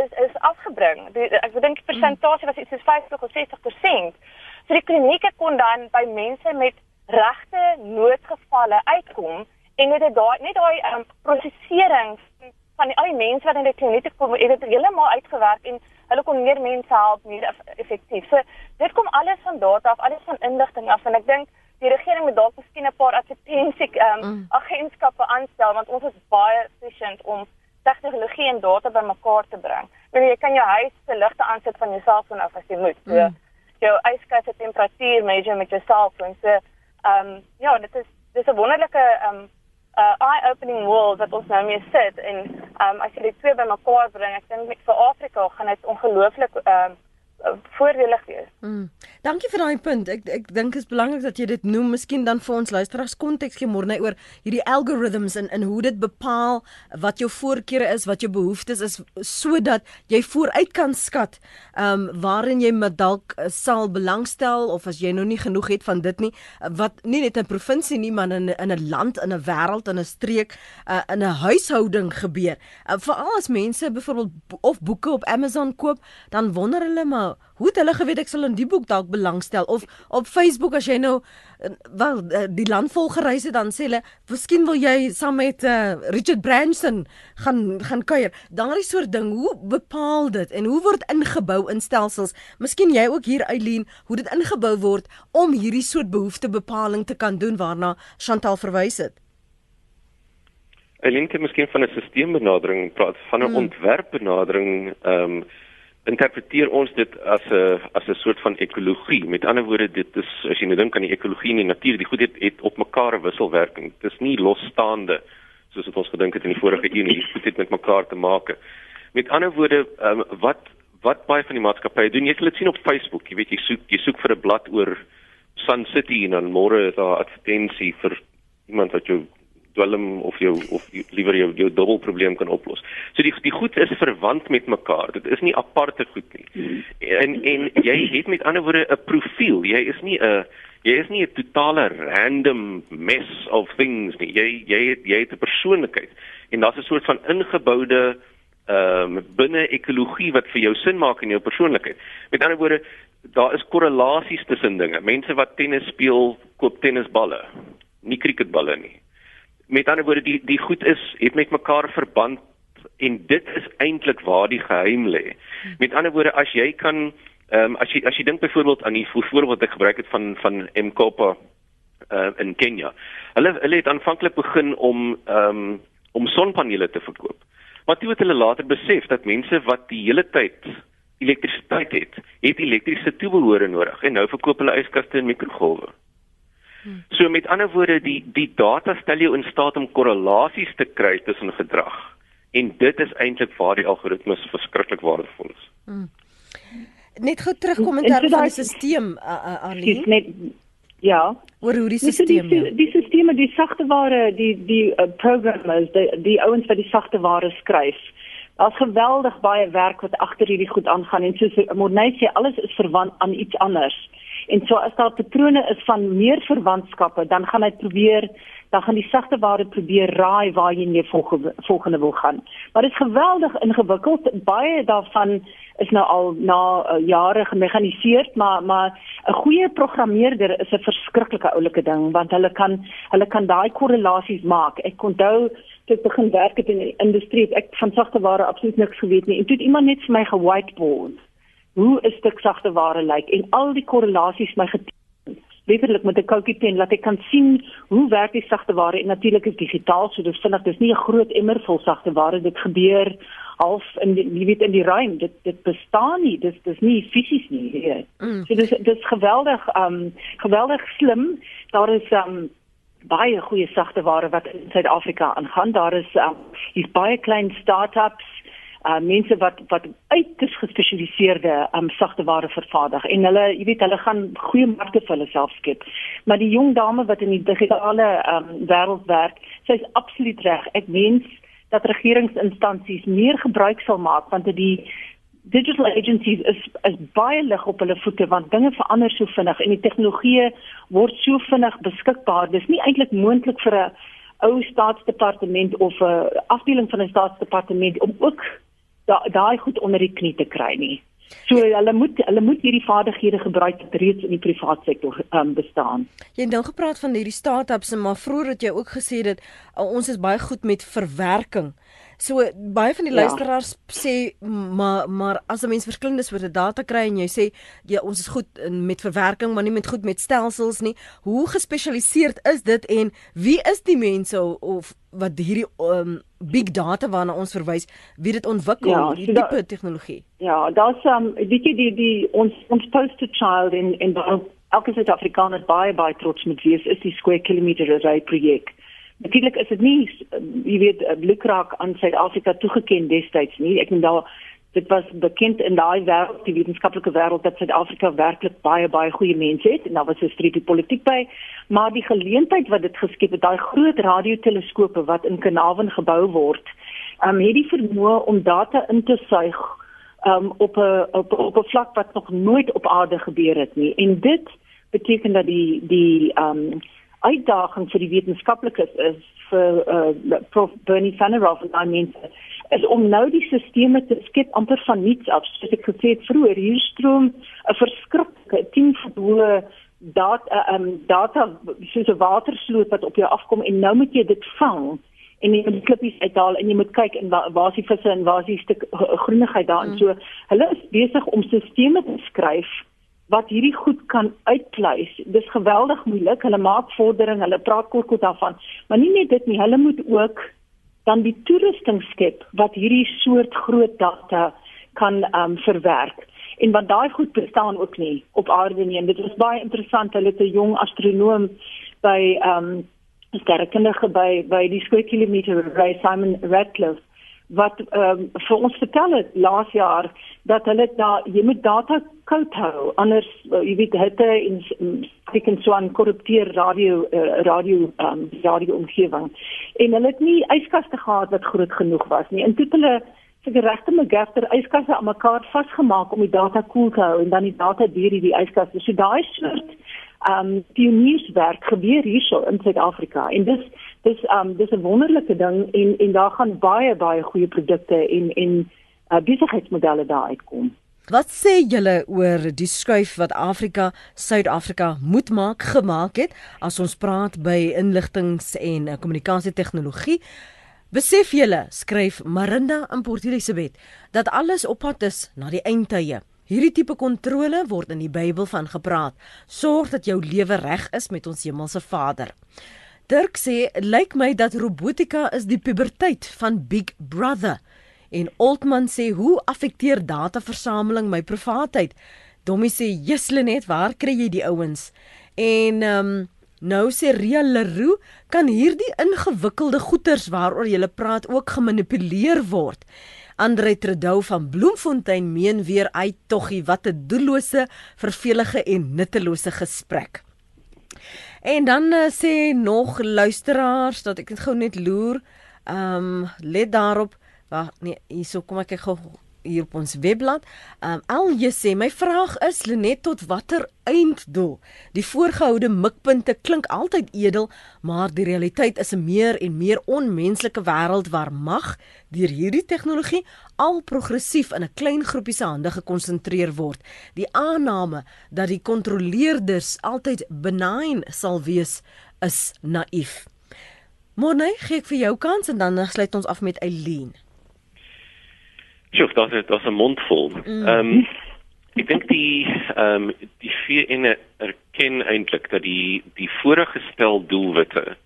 is is afgebring. Die, ek dink die persentasie was iets soos 50 of 60%. So die klinieke kon dan by mense met regte noodgevalle uitkom en dit daai net daai um, prosesering van die, al die mense wat in die kliniek kom, het dit heeltemal uitgewerk en hulle kon meer mense help, meer effektief. So dit kom alles van data af, alles van inligting af en ek dink die regering moet dalk miskien 'n paar advertensie um, mm. agentskappe aanstel want ons is baie efficient om tegnologie en data bymekaar te bring. Want jy kan jou huis se ligte aansit van jou selfoon af as jy moet. So, mm jou yskas se temperatuur measure met jou selfoon. So, ehm um, ja, dit is dis 'n wonderlike ehm um, uh, eye-opening world wat ons nou mee sit en ehm um, as jy dit twee bymekaar bring, ek dink vir Afrika gaan dit ongelooflik ehm um, voordelig wees. Mm. Dankie vir daai punt. Ek ek dink is belangrik dat jy dit noem. Miskien dan vir ons luisteraars konteks gee môre oor hierdie algorithms en en hoe dit bepaal wat jou voorkeure is, wat jou behoeftes is sodat jy vooruit kan skat ehm um, waarin jy dalk uh, sal belangstel of as jy nou nie genoeg het van dit nie uh, wat nie net 'n provinsie nie maar in in 'n land, in 'n wêreld, in 'n streek, uh, in 'n huishouding gebeur. Uh, Veral as mense byvoorbeeld of boeke op Amazon koop, dan wonder hulle maar hoe het hulle geweet ek sal in die boek dalk belangstel? Of op Facebook as jy nou eh, wel eh, die land vol gereis het dan sê hulle miskien wil jy saam met uh, Richard Branson gaan gaan kuier. Daardie soort ding hoe bepaal dit en hoe word ingebou in stelsels? Miskien jy ook hier Eileen hoe dit ingebou word om hierdie soort behoeftebepaling te kan doen waarna Chantal verwys het? Eileen het miskien van 'n stelselbenadering praat van 'n hmm. ontwerpbenadering ehm um, interpreteer ons dit as 'n as 'n soort van ekologie. Met ander woorde, dit is as jy nou dink aan die ekologie en die natuur, die goed het, het op mekaar 'n wisselwerking. Dit is nie losstaande soos wat ons gedink het in die vorige eeu nie. Die goed het met mekaar te maak. Met ander woorde, um, wat wat baie van die maatskappye doen, jy sal dit sien op Facebook. Jy weet jy soek jy soek vir 'n blad oor Sun City en dan môre is daar advertensie vir iemand wat jou dwelm of jou of liewer jou jou dubbelprobleem kan oplos. So die die goed is verwant met mekaar. Dit is nie aparte goed nie. En en jy het met ander woorde 'n profiel. Jy is nie 'n jy is nie 'n totale random mess of things nie. Jy jy het jy het 'n persoonlikheid. En daar's 'n soort van ingeboude ehm um, binne ekologie wat vir jou sin maak in jou persoonlikheid. Met ander woorde, daar is korrelasies tussen dinge. Mense wat tennis speel, koop tennisballe, nie cricketballe nie met ander woorde die die goed is het met mekaar verband en dit is eintlik waar die geheim lê. Met ander woorde as jy kan ehm um, as jy as jy dink byvoorbeeld aan die voorbeeld wat ek gebruik het van van Mkopa uh, in Kenia. Hulle hulle het aanvanklik begin om ehm um, om sonpanele te verkoop. Maar toe het hulle later besef dat mense wat die hele tyd elektrisiteit het, het elektriese toebehore nodig en nou verkoop hulle yskaste en mikrogolwe. So met ander woorde die die data stel jou in staat om korrelasies te kry tussen gedrag. En dit is eintlik waar die algoritmes verskriklik waardevol is. Hmm. Net gou terugkom in terme van die stelsel Arlie. Net ja, oor hoe die stelsel die, die stelsels die sagte ware die die uh, programmers die die ouens wat die sagte ware skryf. Daar's geweldig baie werk wat agter hierdie goed aangaan en soos Morney sê alles is verwant aan iets anders. En so as daar patrone is van meer verwantskappe, dan gaan hy probeer, dan gaan die sagte ware probeer raai waar jy nie volgende, volgende wil gaan. Maar dit is geweldig ingewikkeld. Baie daarvan is nou al na uh, jare gemekaniseer, maar maar 'n goeie programmeerder is 'n verskriklike oulike ding want hulle kan hulle kan daai korrelasies maak. Ek onthou toe ek begin werk het in die industrie, ek van sagte ware absoluut niks geweet nie. En toe het iemand net vir my ge-whiteboard. Hoe 'n stuk sagte ware lyk en al die korrelasies my geteken. Letterlik met 'n koutjie pen laat ek kan sien hoe werk die sagte ware en natuurlik is digitaal, so dis vinnig, dis nie 'n groot emmer vol sagte ware dit gebeur half in die jy weet in die ruim dit dit bestaan nie dis dis nie fisies nie weet. Mm. so dis dis geweldig um geweldig slim daar is um baie goeie sagte ware wat in Suid-Afrika aangaan. Daar is um, hier's baie klein start-ups, uh mense wat wat uiters gespesialiseerde um sagte ware vervaardig en hulle, jy weet, hulle gaan goeie markte vir hulle self skep. Maar die jong dame wat in die digitale um wêreld werk, sy is absoluut reg. Ek wens dat regeringsinstansies meer gebruik sal maak want dit digital agencies is is baie lig op hulle voete want dinge verander so vinnig en die tegnologie word so vinnig beskikbaar. Dis nie eintlik moontlik vir 'n ou staatsdepartement of 'n afdeling van 'n staatsdepartement om ook daai da goed onder die knie te kry nie. So hulle moet hulle moet hierdie vaardighede gebruik wat reeds in die privaat sektor um, bestaan. Jy het nou gepraat van hierdie start-ups en maar vroeër het jy ook gesê dat uh, ons is baie goed met verwerking. So baie van die ja. luisteraars sê maar maar as 'n mens verskillende soorte data kry en jy sê ja ons is goed met verwerking maar nie met goed met stelsels nie. Hoe gespesialiseerd is dit en wie is die mense of wat hierdie um, big data waarna ons verwys, wie dit ontwikkel, ja, die so tipe da, tegnologie? Ja, daar's um weet jy die die ons ons poster child in in elke Suid-Afrikaner baie baie trots met wie is die square kilometer array projek. Natuurlik is dit nie jy weet lukraak aan Suid-Afrika toegeken destyds nie. Ek meen daar dit was bekend in daai wêreld, die wetenskaplike wêreld dat Suid-Afrika werklik baie baie goeie mense het en daar was 'n streepie politiek by, maar die geleentheid wat dit geskep het, daai groot radioteleskope wat in Kanaven gebou word, ehm um, het die vermoë om data in te suig um, op 'n op, op 'n vlak wat nog nooit op aarde gebeur het nie. En dit beteken dat die die ehm um, uitdaging vir die wetenskaplikes is vir uh, Prof Bernie Fanneroff en daai mense is om nou die sisteme te skep amper van niets af. Soos ek gesê het vroeër, hier stroom 'n verskriklike 10 verhoë data um, data soos 'n watersloot wat op jou afkom en nou moet jy dit vang en jy moet klippies uithaal en jy moet kyk en waar, waar is die visse en waar is die stuk groenigheid daar en mm. so. Hulle is besig om sisteme te skryf wat hierdie goed kan uitpleis. Dis geweldig moeilik. Hulle maak vordering, hulle praat kort daarvan. Maar nie net dit nie, hulle moet ook dan die toerusting skep wat hierdie soort groot data kan um verwerk. En want daai goed bestaan ook nie op aarde nie. En dit is baie interessant. Hulle het 'n jong astronoom by um sterrekundige by by die Square Kilometer Array Simon Radcliffe wat ehm um, vir ons vertel het laas jaar dat hulle da jy moet data koud hou anders uh, jy weet hitte en ek kan so 'n korrupteer radio uh, radio ehm um, radio omgewing. En hulle het nie yskaste gehad wat groot genoeg was nie. En toe hulle se geregte megafter yskaste aan mekaar vasgemaak om die data koel te hou en dan die data deur die yskaste. So daai soort ehm um, pionierswerk gebeur hierso in Suid-Afrika. En dis dis um dis 'n wonderlike ding en en daar gaan baie baie goeie produkte en en uh, besigheidsmodelle daar uitkom. Wat sê julle oor die skuif wat Afrika Suid-Afrika moet maak gemaak het as ons praat by inligtings en uh, kommunikasie tegnologie? Besef julle, skryf Marinda in Port Elizabeth, dat alles op pad is na die eindtye. Hierdie tipe kontrole word in die Bybel van gepraat. Sorg dat jou lewe reg is met ons hemelse Vader. Dirk sê lyk my dat robotika is die puberteit van Big Brother. En Altman sê hoe affekteer dataversameling my privaatheid? Dommie sê Jeslinet, waar kry jy die ouens? En ehm um, Nou sê Ria Leroux, kan hierdie ingewikkelde goeters waaroor jy praat ook gemanipuleer word. Andre Trudeau van Bloemfontein meen weer uit toggie wat 'n doellose, vervelige en nuttelose gesprek. En dan uh, sê nog luisteraars dat ek dit gou net loer. Ehm um, let daarop. Wag, nee, hierso kom ek gou hier op ons webblad. Ehm um, al jy sê my vraag is Lenet tot watter einddoel? Die voorgehoude mikpunte klink altyd edel, maar die realiteit is 'n meer en meer onmenslike wêreld waar mag deur hierdie tegnologie al progressief in 'n klein groepie se hande gekonsentreer word. Die aanname dat die kontroleerders altyd benign sal wees is naïef. Môre gee ek vir jou kans en dan sluit ons af met Eileen. Sjoe, dat is dat is 'n mond vol. Mm. Ehm mm. um, ek dink die ehm um, die VN erken eintlik dat die die voorgestel doelwitte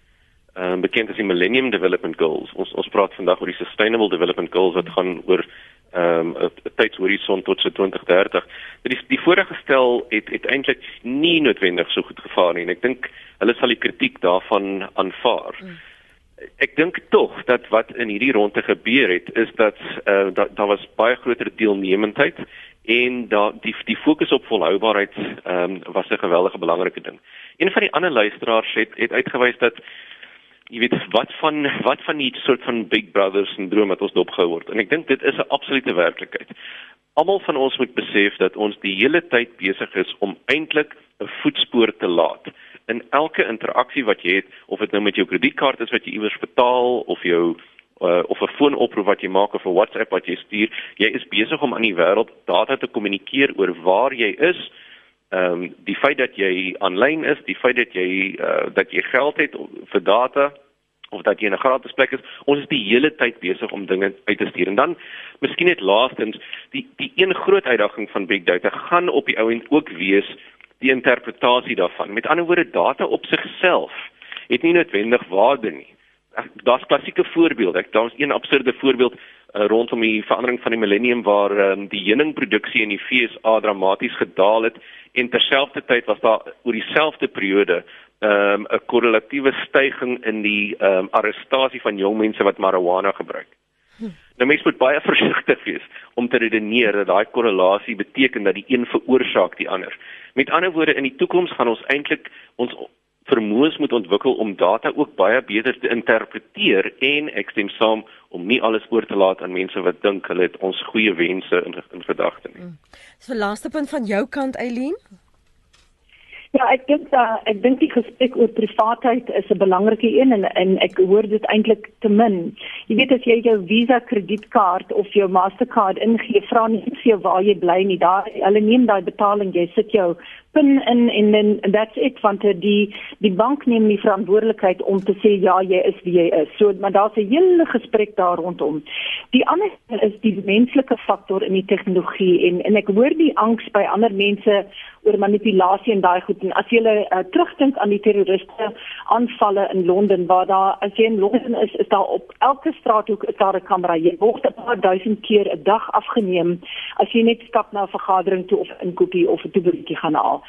ehm um, bekend as die Millennium Development Goals. Ons ons praat vandag oor die Sustainable Development Goals wat gaan oor ehm um, 'n tydshorison tot so 2030. Die die voorgestel het het eintlik nie noodwendig so goed gevaar nie en ek dink hulle sal die kritiek daarvan aanvaar. Mm ek dink tog dat wat in hierdie ronde gebeur het is dat uh, daar da was baie groter deelnemendheid en daar die die fokus op volhoubaarheid um, was 'n geweldige belangrike ding. Een van die ander luisteraars het het uitgewys dat jy weet wat van wat van die soort van big brother syndroom wat ons dopgehou word en ek dink dit is 'n absolute werklikheid. Almal van ons moet besef dat ons die hele tyd besig is om eintlik 'n voetspoor te laat in elke interaksie wat jy het of dit nou met jou kredietkaart is wat jy iewers betaal of jou uh, of 'n foonoproep wat jy maak of 'n WhatsApp wat jy stuur, jy is besig om aan die wêreld data te kommunikeer oor waar jy is. Ehm um, die feit dat jy aanlyn is, die feit dat jy uh, dat jy geld het vir data of dat jy in 'n gratis plek is, ons is die hele tyd besig om dinge uit te stuur. En dan miskien net laastens, die die een groot uitdaging van big data gaan op die ou end ook wees die interpretasie daarvan. Met ander woorde, data op sigself het nie noodwendig waarde nie. Daar's klassieke voorbeelde. Ek daar's een absurde voorbeeld uh, rondom die verandering van die millennium waar um, die heuningproduksie in die FSA dramaties gedaal het en terselfdertyd was daar oor dieselfde periode ehm, 'n um, korrelatiewe stygings in die um, arrestasie van jong mense wat marijuana gebruik. Nou mense moet baie versigtig wees om te redeneer dat daai korrelasie beteken dat die een veroorsaak die ander. Met ander woorde in die toekoms gaan ons eintlik ons vermoëns moet ontwikkel om data ook baie beter te interpreteer en ek stem saam om nie alles oor te laat aan mense wat dink hulle het ons goeie wense in in gedagte nie. Mm. So laaste punt van jou kant Eileen? Ja, ek dink dat ek dink die gesprek oor privaatheid is 'n belangrike een en en ek hoor dit eintlik te min. Jy weet as jy jou Visa kredietkaart of jou Mastercard ingee, vra nie vir jou waar jy bly nie. Daar hulle neem daai betaling, jy sit jou pin in en dan that's it want die die bank neem die verantwoordelikheid om te sê ja, jy is wie jy is. So maar daar's 'n hele gesprek daar rondom. Die ander is die menslike faktor in die tegnologie en en ek hoor die angs by ander mense oor manipulasie en daai goed en as jy uh, terugdink aan die terroriste aanvalle in Londen waar daar as jy in Londen is is daar op elke straathoek is daar 'n kamera jy word 'n paar duisend keer 'n dag afgeneem as jy net stap na 'n vergadering toe of 'n koopie of 'n toebroodjie gaan haal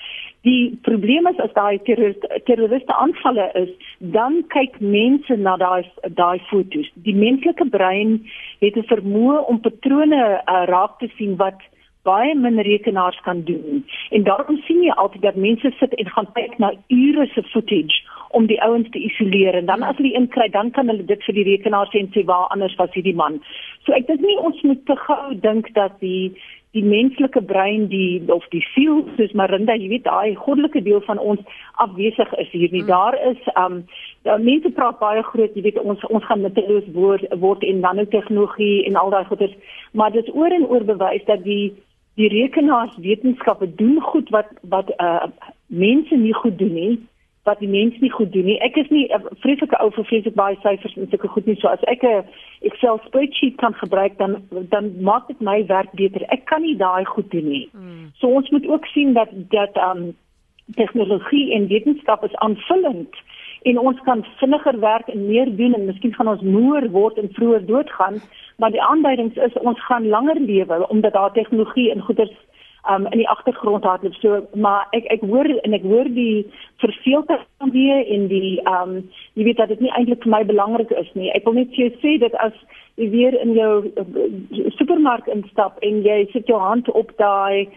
die probleem is as daai terroriste aanvalle is dan kyk mense na daai daai foto's die menslike brein het 'n vermoë om patrone uh, raak te sien wat baie min rekenaars kan doen. En daarom sien jy altyd dat mense sit en gaan kyk na ure se footage om die ouens te isoleer en dan as hulle inkry, dan kan hulle dit vir die rekenaar sê en sê waar anders was hierdie man. So ek dink nie ons moet te gou dink dat die die menslike brein die of die siel soos Marinda, jy weet, daai goddelike deel van ons afwesig is hier nie. Mm. Daar is um daar mense praat baie groot, jy weet, ons ons gaan nutteloos word word in nanotegnologie en al daai goeders, maar dit is oor en oor bewys dat die die rekenaarswetenskappe doen goed wat wat uh mense nie goed doen nie wat die mense nie goed doen nie. Ek is nie 'n vreeslike ou vir vreeslik baie syfers en sulke goed nie. So as ek 'n Excel spreadsheet kan gebruik dan dan maak dit my werk beter. Ek kan nie daai goed doen nie. Hmm. So ons moet ook sien dat dat um tegnologie en wetenskap is aanvullend en ons kan vinniger werk en meer doen en miskien gaan ons moer word en vroeër doodgaan maar die aanduidings is ons gaan langer lewe omdat daar tegnologie en goeders um in die agtergrond hardloop. So maar ek ek hoor en ek hoor die verveeldheid van weer in die um jy weet dat dit nie eintlik vir my belangrik is nie. Ek wil net vir jou sê dat as jy weer in jou uh, supermark instap en jy sit jou hand op daai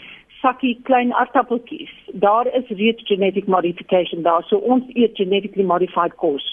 sakkie klein aardappeltjies. Daar is reeds genetic modification daar. So ons eet genetically modified kos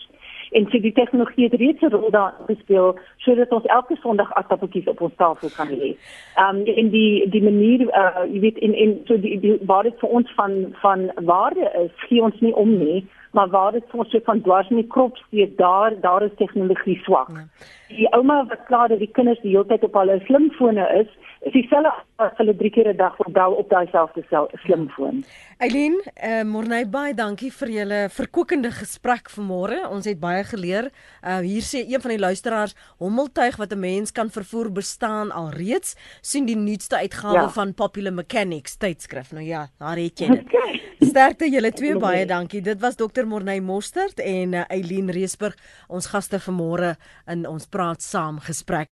en so die tegnologie het reeds 'n rol daar gespeel sodat ons elke Sondag aardappeltjies op ons tafel kan hê. Ehm um, in die die manier uh jy weet in in so die, die waar dit vir ons van van waarde is, gee ons nie om nie, maar waar dit ons so van dwars in die krop steek, daar daar is tegnologie swak. Ja. Die ouma wat klaar dat die kinders die hele tyd op hulle slimfone is, is dieselfde as hulle drie keer 'n dag wil bel op daai selfde slimfoon. Eileen, eh uh, Morney baie dankie vir julle verkwikkende gesprek vanmôre. Ons het baie geleer. Uh hier sê een van die luisteraars, hommeltuig wat 'n mens kan vervoer bestaan al reeds. sien die nuutste uitgawe ja. van Popular Mechanics tydskrif. Nou ja, daar het jy dit. Sterkte julle twee baie dankie. Dit was Dr. Morney Mostert en uh, Eileen Reesburg, ons gaste vanmôre in ons praat saam gesprek.